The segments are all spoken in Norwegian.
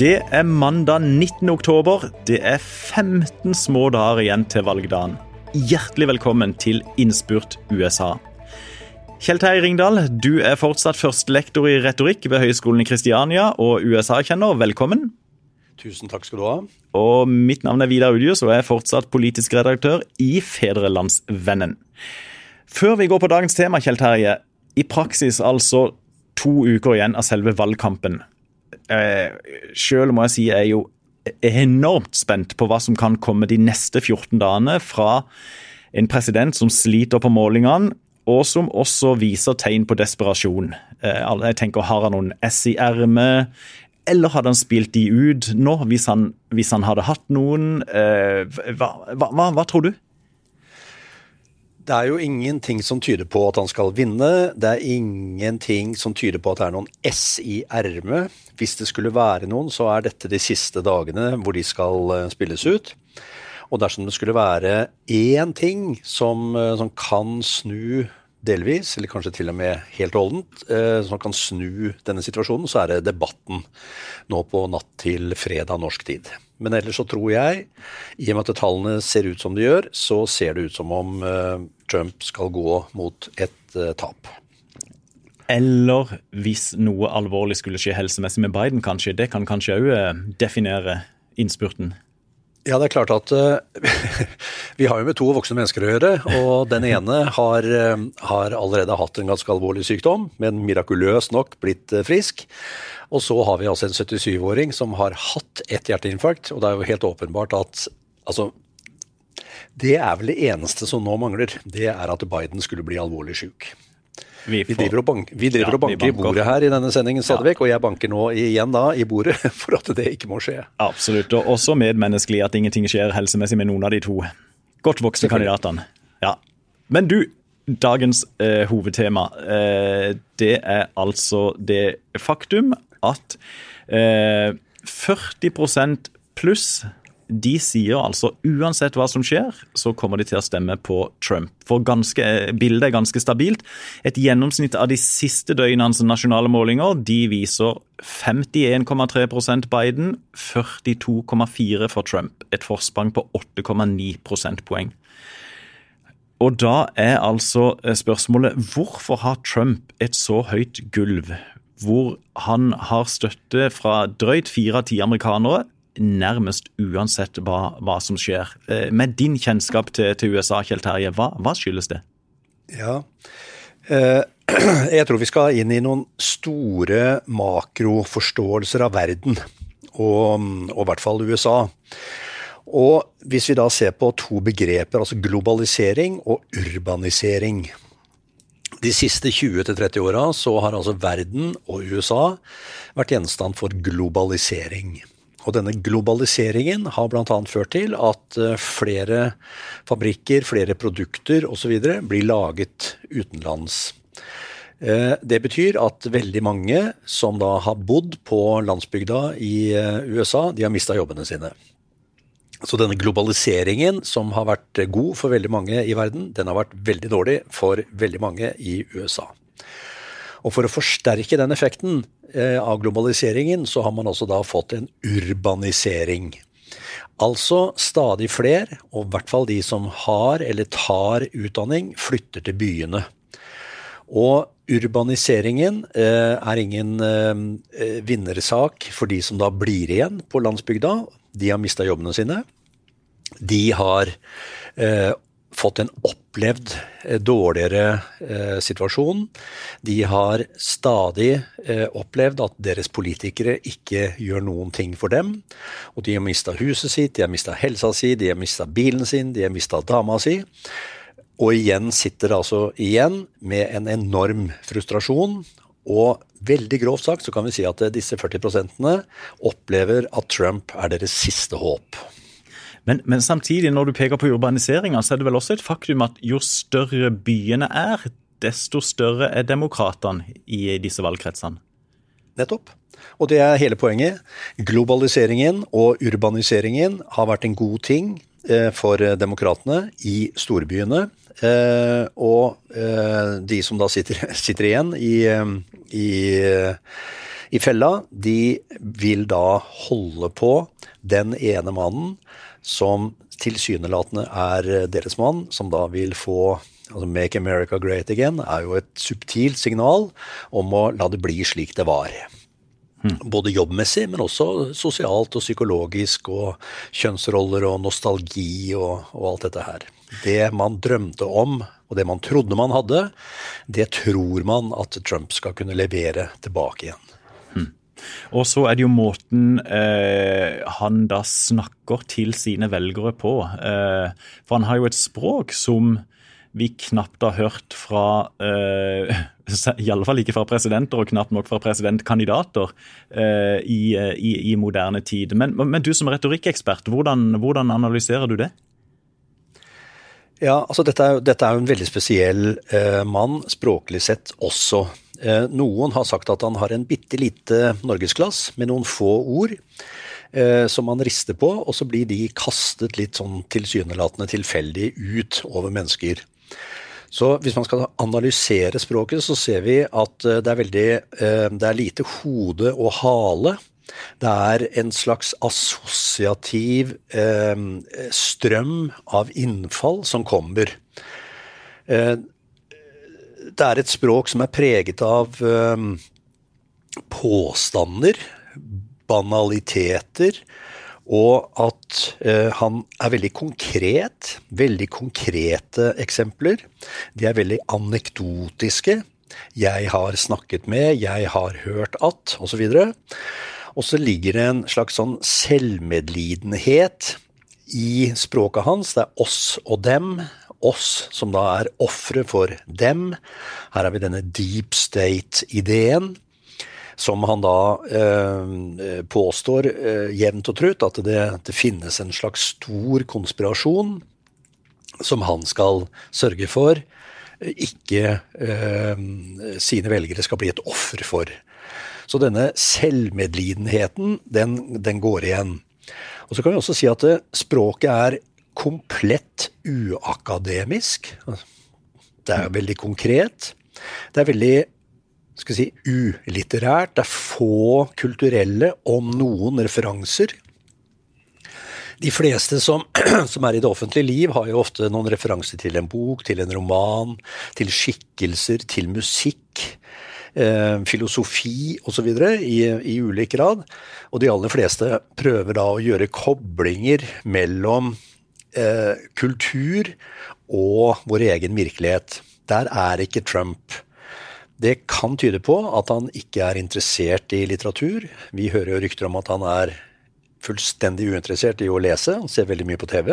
Det er mandag 19. oktober. Det er 15 små dager igjen til valgdagen. Hjertelig velkommen til Innspurt USA. Kjell Terje Ringdal, du er fortsatt førstelektor i retorikk ved Høgskolen i Kristiania og USA-kjenner. Velkommen. Tusen takk skal du ha. Og mitt navn er Vidar Udjus, og jeg er fortsatt politisk redaktør i Fedrelandsvennen. Før vi går på dagens tema, Kjell Terje. I praksis altså to uker igjen av selve valgkampen. Eh, Sjøl må jeg si jeg er jo enormt spent på hva som kan komme de neste 14 dagene fra en president som sliter på målingene, og som også viser tegn på desperasjon. Eh, jeg tenker, Har han noen S i ermet? Eller hadde han spilt de ut nå, hvis han, hvis han hadde hatt noen? Eh, hva, hva, hva tror du? Det er jo ingenting som tyder på at han skal vinne. Det er ingenting som tyder på at det er noen S i ermet. Hvis det skulle være noen, så er dette de siste dagene hvor de skal eh, spilles ut. Og dersom det skulle være én ting som, eh, som kan snu delvis, eller kanskje til og med helt holdent, eh, som kan snu denne situasjonen, så er det debatten nå på natt til fredag norsk tid. Men ellers så tror jeg, i og med at tallene ser ut som de gjør, så ser det ut som om eh, Trump skal gå mot et eh, tap. Eller hvis noe alvorlig skulle skje helsemessig med Biden, kanskje. Det kan kanskje òg definere innspurten? Ja, det er klart at uh, vi har jo med to voksne mennesker å gjøre. Og den ene har, uh, har allerede hatt en ganske alvorlig sykdom, men mirakuløst nok blitt uh, frisk. Og så har vi altså en 77-åring som har hatt et hjerteinfarkt. Og det er jo helt åpenbart at altså, det er vel det eneste som nå mangler. Det er at Biden skulle bli alvorlig syk. Vi, vi, driver og, bank, vi driver ja, og banker, i bordet her i denne sendingen stadig ja. og jeg banker nå igjen da i bordet for at det ikke må skje. Absolutt, og også medmenneskelig at ingenting skjer helsemessig med noen av de to godt voksne kandidatene. Ja. Men du, dagens eh, hovedtema, eh, det er altså det faktum at eh, 40% pluss de sier altså uansett hva som skjer, så kommer de til å stemme på Trump. For ganske, bildet er ganske stabilt. Et gjennomsnitt av de siste døgnenes nasjonale målinger de viser 51,3% Biden, 42,4 for Trump. Et forsprang på 8,9 prosentpoeng. Og da er altså spørsmålet hvorfor har Trump et så høyt gulv? Hvor han har støtte fra drøyt fire av ti amerikanere, nærmest uansett hva, hva som skjer. Eh, med din kjennskap til, til USA, Kjell Terje, hva, hva, skyldes det? Ja, eh, jeg tror vi skal inn i noen store makroforståelser av verden, og, og i hvert fall USA. Og hvis vi da ser på to begreper, altså globalisering og urbanisering. De siste 20-30 åra så har altså verden og USA vært gjenstand for globalisering. Og denne globaliseringen har bl.a. ført til at eh, flere fabrikker, flere produkter osv. blir laget utenlands. Eh, det betyr at veldig mange som da har bodd på landsbygda i eh, USA, de har mista jobbene sine. Så denne globaliseringen som har vært god for veldig mange i verden, den har vært veldig dårlig for veldig mange i USA. Og for å forsterke den effekten av globaliseringen, så har man også da fått en urbanisering. Altså stadig flere, og i hvert fall de som har eller tar utdanning, flytter til byene. Og urbaniseringen eh, er ingen eh, vinnersak for de som da blir igjen på landsbygda. De har mista jobbene sine. De har eh, fått en opplevd eh, dårligere eh, situasjon. De har stadig eh, opplevd at deres politikere ikke gjør noen ting for dem. Og de har mista huset sitt, de har mista helsa si, de har mista bilen sin, de har mista dama si. Og igjen sitter det altså igjen med en enorm frustrasjon. Og veldig grovt sagt så kan vi si at disse 40% opplever at Trump er deres siste håp. Men, men, samtidig, når du peker på urbaniseringa, så er det vel også et faktum at jo større byene er, desto større er demokratene i disse valgkretsene. Nettopp. Og det er hele poenget. Globaliseringen og urbaniseringen har vært en god ting eh, for demokratene i storbyene. Eh, og eh, de som da sitter, sitter igjen i, i, i, fella, de vil da holde på den ene mannen som tilsynelatende er deres mann, som da vil få altså Make America Great Again er jo et subtilt signal om å la det bli slik det var. Hmm. Både jobbmessig, men også sosialt og psykologisk, og kjønnsroller og nostalgi og, og alt dette her. Det man drømte om, og det man trodde man hadde, det tror man at Trump skal kunne levere tilbake igjen. Og så er det jo måten eh, han da snakker til sine velgere på. Eh, for han har jo et språk som vi knapt har hørt fra eh, I alle fall ikke fra presidenter, og knapt nok fra presidentkandidater eh, i, i, i, moderne tid. Men, men, du som retorikkekspert, hvordan, hvordan, analyserer du det? Ja, altså Dette er, dette er jo en veldig spesiell uh, mann, språklig sett også. Noen har sagt at han har en bitte lite norgesglass med noen få ord som han rister på, og så blir de kastet litt sånn tilsynelatende tilfeldig ut over mennesker. Så hvis man skal analysere språket, så ser vi at eh, det er veldig eh, Det er lite hode og hale. Det er en slags assosiativ eh, strøm av innfall som kommer. Det er et språk som er preget av påstander, banaliteter, og at uh, han er veldig konkret. Veldig konkrete eksempler. De er veldig anekdotiske. Jeg har snakket med, jeg har hørt at, osv. Og så ligger det en slags sånn selvmedlidenhet i språket hans. Det er oss og dem. Oss som da er ofre for dem. Her har vi denne deep state-ideen som han da eh, påstår eh, jevnt og trutt at det, det, finnes en slags stor konspirasjon som han skal sørge for eh, ikke eh, sine velgere skal bli et offer for. Så denne selvmedlidenheten, den, den, går igjen. Og så kan vi også si at eh, språket er komplett uakademisk. Det er veldig konkret. Det er veldig skal si, ulitterært. Det er få kulturelle, om noen, referanser. De fleste som, som, er i det offentlige liv, har jo ofte noen referanser til en bok, til en roman, til skikkelser, til musikk, eh, filosofi osv. I, i ulik grad. Og de aller fleste prøver da å gjøre koblinger mellom eh, kultur og vår egen virkelighet. Der er ikke Trump. Det kan tyde på at han ikke er interessert i litteratur. Vi hører jo rykter om at han er fullstendig uinteressert i å lese. Han ser veldig mye på TV.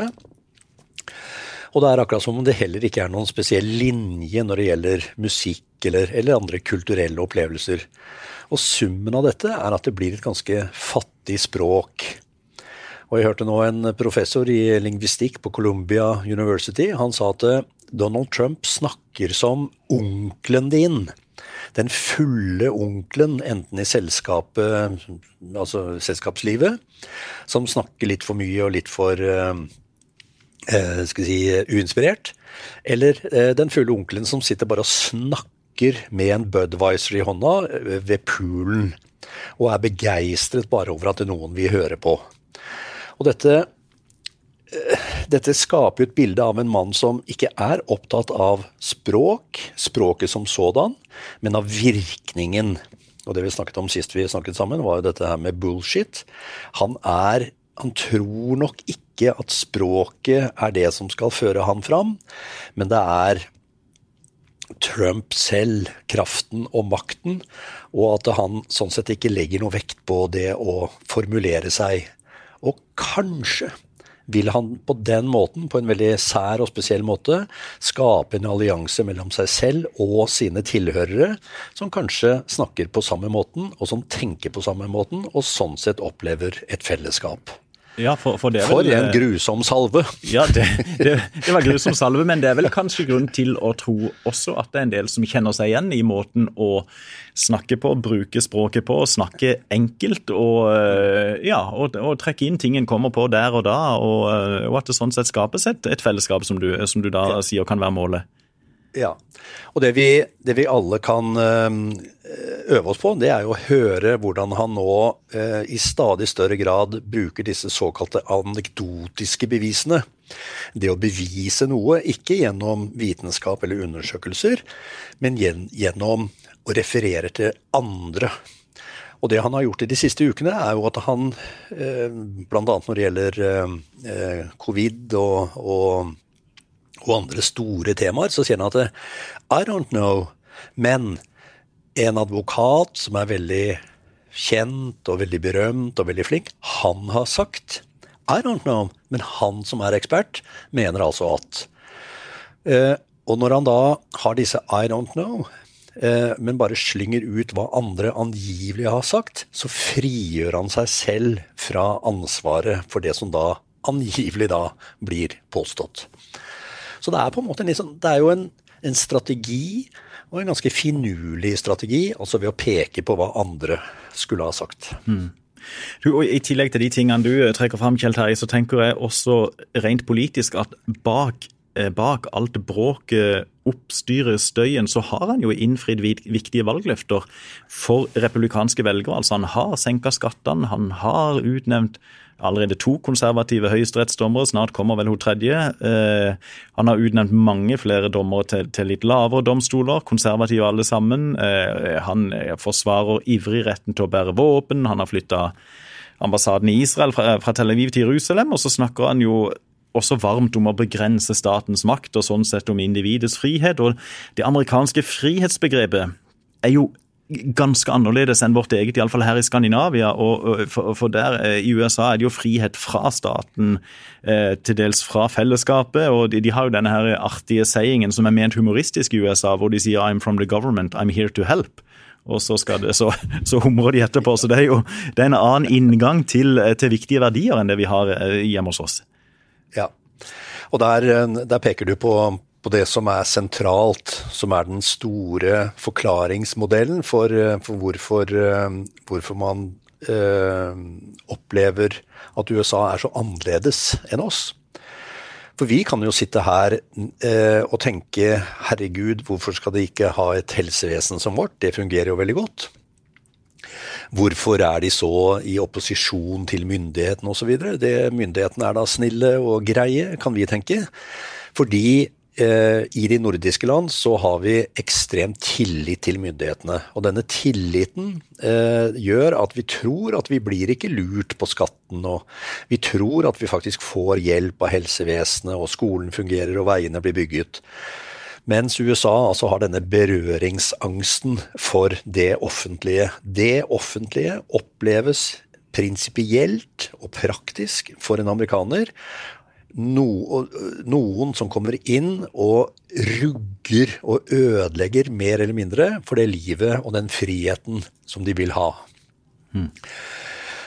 Og det er akkurat som om det heller ikke er noen spesiell linje når det gjelder musikk eller, eller andre kulturelle opplevelser. Og summen av dette er at det blir et ganske fattig språk. Og jeg hørte nå en professor i lingvistikk på Columbia University. Han sa at Donald Trump snakker som onkelen din den fulle onkelen, enten i selskapet, altså selskapslivet, som snakker litt for mye og litt for eh, vi skal si, uinspirert, eller eh, den fulle onkelen som sitter bare og snakker med en Budwiser i hånda eh, ved poolen, og er begeistret bare over at noen vil høre på. Og dette dette skaper et bilde av en mann som ikke er opptatt av språk, språket som sådan, men av virkningen. Og det vi snakket om sist vi snakket sammen, var jo dette her med bullshit. Han er Han tror nok ikke at språket er det som skal føre han fram, men det er Trump selv, kraften og makten, og at han sånn sett ikke legger noe vekt på det å formulere seg. Og kanskje vil han på den måten, på en veldig sær og spesiell måte, skape en allianse mellom seg selv og sine tilhørere, som kanskje snakker på samme måten, og som tenker på samme måten, og sånn sett opplever et fellesskap. Ja, for, for, for vel, en grusom salve. Ja, det, det, det, var grusom salve, men det er vel kanskje grunn til å tro også at det er en del som kjenner seg igjen i måten å snakke på, bruke språket på, snakke enkelt og, ja, og, og trekke inn ting en kommer på der og da, og, og at det sånn sett skapes et, et fellesskap som du, som du da sier kan være målet. Ja, og det vi, det vi, alle kan ehm, øve oss på, det er jo å høre hvordan han nå eh, i stadig større grad bruker disse såkalte anekdotiske bevisene. Det å bevise noe, ikke gjennom vitenskap eller undersøkelser, men gjennom å referere til andre. Og det han har gjort i de siste ukene, er jo at han, eh, bl.a. når det gjelder eh, covid og, og og andre store temaer, så sier han at I don't know, men en advokat som er veldig kjent og veldig berømt og veldig flink, han har sagt I don't know, men han som er ekspert, mener altså at. Eh, og når han da har disse I don't know, eh, men bare slynger ut hva andre angivelig har sagt, så frigjør han seg selv fra ansvaret for det som da angivelig da blir påstått. Så det er på en måte en, liksom, det er jo en, en strategi, og en ganske finurlig strategi, altså ved å peke på hva andre skulle ha sagt. Mm. Du, og I tillegg til de tingene du trekker fram, Kjell Terje, så tenker jeg også rent politisk at bak, bak alt bråket, oppstyret, støyen, så har han jo innfridd viktige valgløfter for republikanske velgere. Altså Han har senka skattene, han har utnevnt allerede to konservative høyesterettsdommere, snart kommer vel hun tredje. Eh, han har utnevnt mange flere dommere til, litt lavere domstoler, konservative alle sammen. Eh, han forsvarer ivrig retten til å bære våpen. Han har flytta ambassaden i Israel fra Tel Aviv til Jerusalem, og så snakker han jo også varmt om å begrense statens makt, og sånn sett om individets frihet. Og det amerikanske frihetsbegrepet er jo ganske annerledes enn vårt eget, iallfall her i Skandinavia. og For, der eh, i USA er det jo frihet fra staten, eh, til dels fra fellesskapet. og de, har jo denne her artige sayingen som er ment humoristisk i USA, hvor de sier 'I'm from the government, I'm here to help'. Og så, skal det, så, så humrer de etterpå. Så det er jo det er en annen inngang til, til viktige verdier enn det vi har eh, hjemme hos oss. Ja, og der, der peker du på på det som er sentralt, som er den store forklaringsmodellen for, eh, for hvorfor, eh, hvorfor, man øh, opplever at USA er så annerledes enn oss. For vi kan jo sitte her eh, og tenke herregud, hvorfor skal de ikke ha et helsevesen som vårt? Det fungerer jo veldig godt. Hvorfor er de så i opposisjon til myndighetene osv.? Myndighetene er da snille og greie, kan vi tenke. Fordi Eh, i de nordiske land så har vi ekstrem tillit til myndighetene. Og denne tilliten eh, gjør at vi tror at vi blir ikke lurt på skatten. Og vi tror at vi faktisk får hjelp av helsevesenet, og skolen fungerer og veiene blir bygget. Mens USA altså har denne berøringsangsten for det offentlige. Det offentlige oppleves prinsipielt og praktisk for en amerikaner no, noen som kommer inn og rugger og ødelegger mer eller mindre for det livet og den friheten som de vil ha. Mm.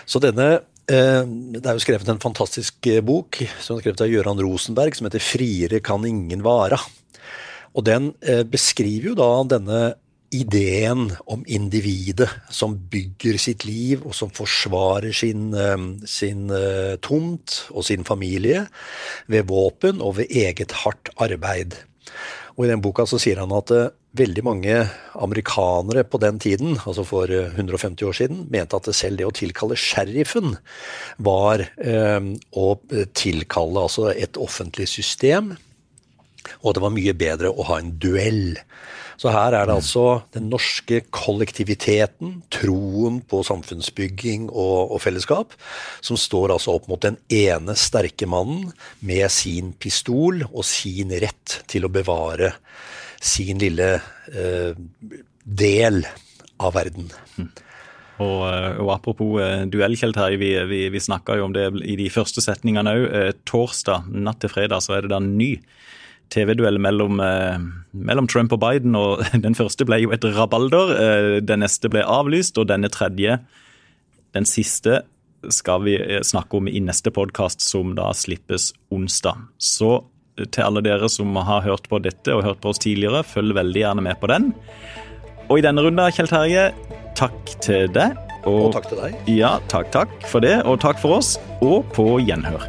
Så denne Det er jo skrevet en fantastisk bok som er skrevet av Gøran Rosenberg som heter 'Friere kan ingen vara'. Og den eh, beskriver jo da denne ideen om individet som bygger sitt liv, og som forsvarer sin, eh, sin, eh, tomt og sin familie ved våpen og ved eget hardt arbeid. Og I den boka så sier han at veldig mange amerikanere på den tiden, altså for 150 år siden, mente at selv det å tilkalle sheriffen var eh, å tilkalle altså et offentlig system, og det var mye bedre å ha en duell. Så her er det altså den norske kollektiviteten, troen på samfunnsbygging og, og, fellesskap, som står altså opp mot den ene sterke mannen med sin pistol og sin rett til å bevare sin lille eh, del av verden. Mm. Og, eh, og, Apropos uh, duell, Kjell Terje, vi, vi, vi snakka jo om det i de første setningene òg. Uh, torsdag natt til fredag så er det da ny TV-duell mellom, eh, mellom, Trump og Biden. og Den første ble jo et rabalder. Eh, den neste ble avlyst, og denne tredje, den siste, skal vi snakke om i neste podkast, som da slippes onsdag. Så til alle dere som har hørt på dette og hørt på oss tidligere, følg veldig gjerne med på den. Og i denne runden, Kjell Terje, takk til deg. Og, og takk til deg. Ja, takk, takk for det, og takk for oss, og på gjenhør.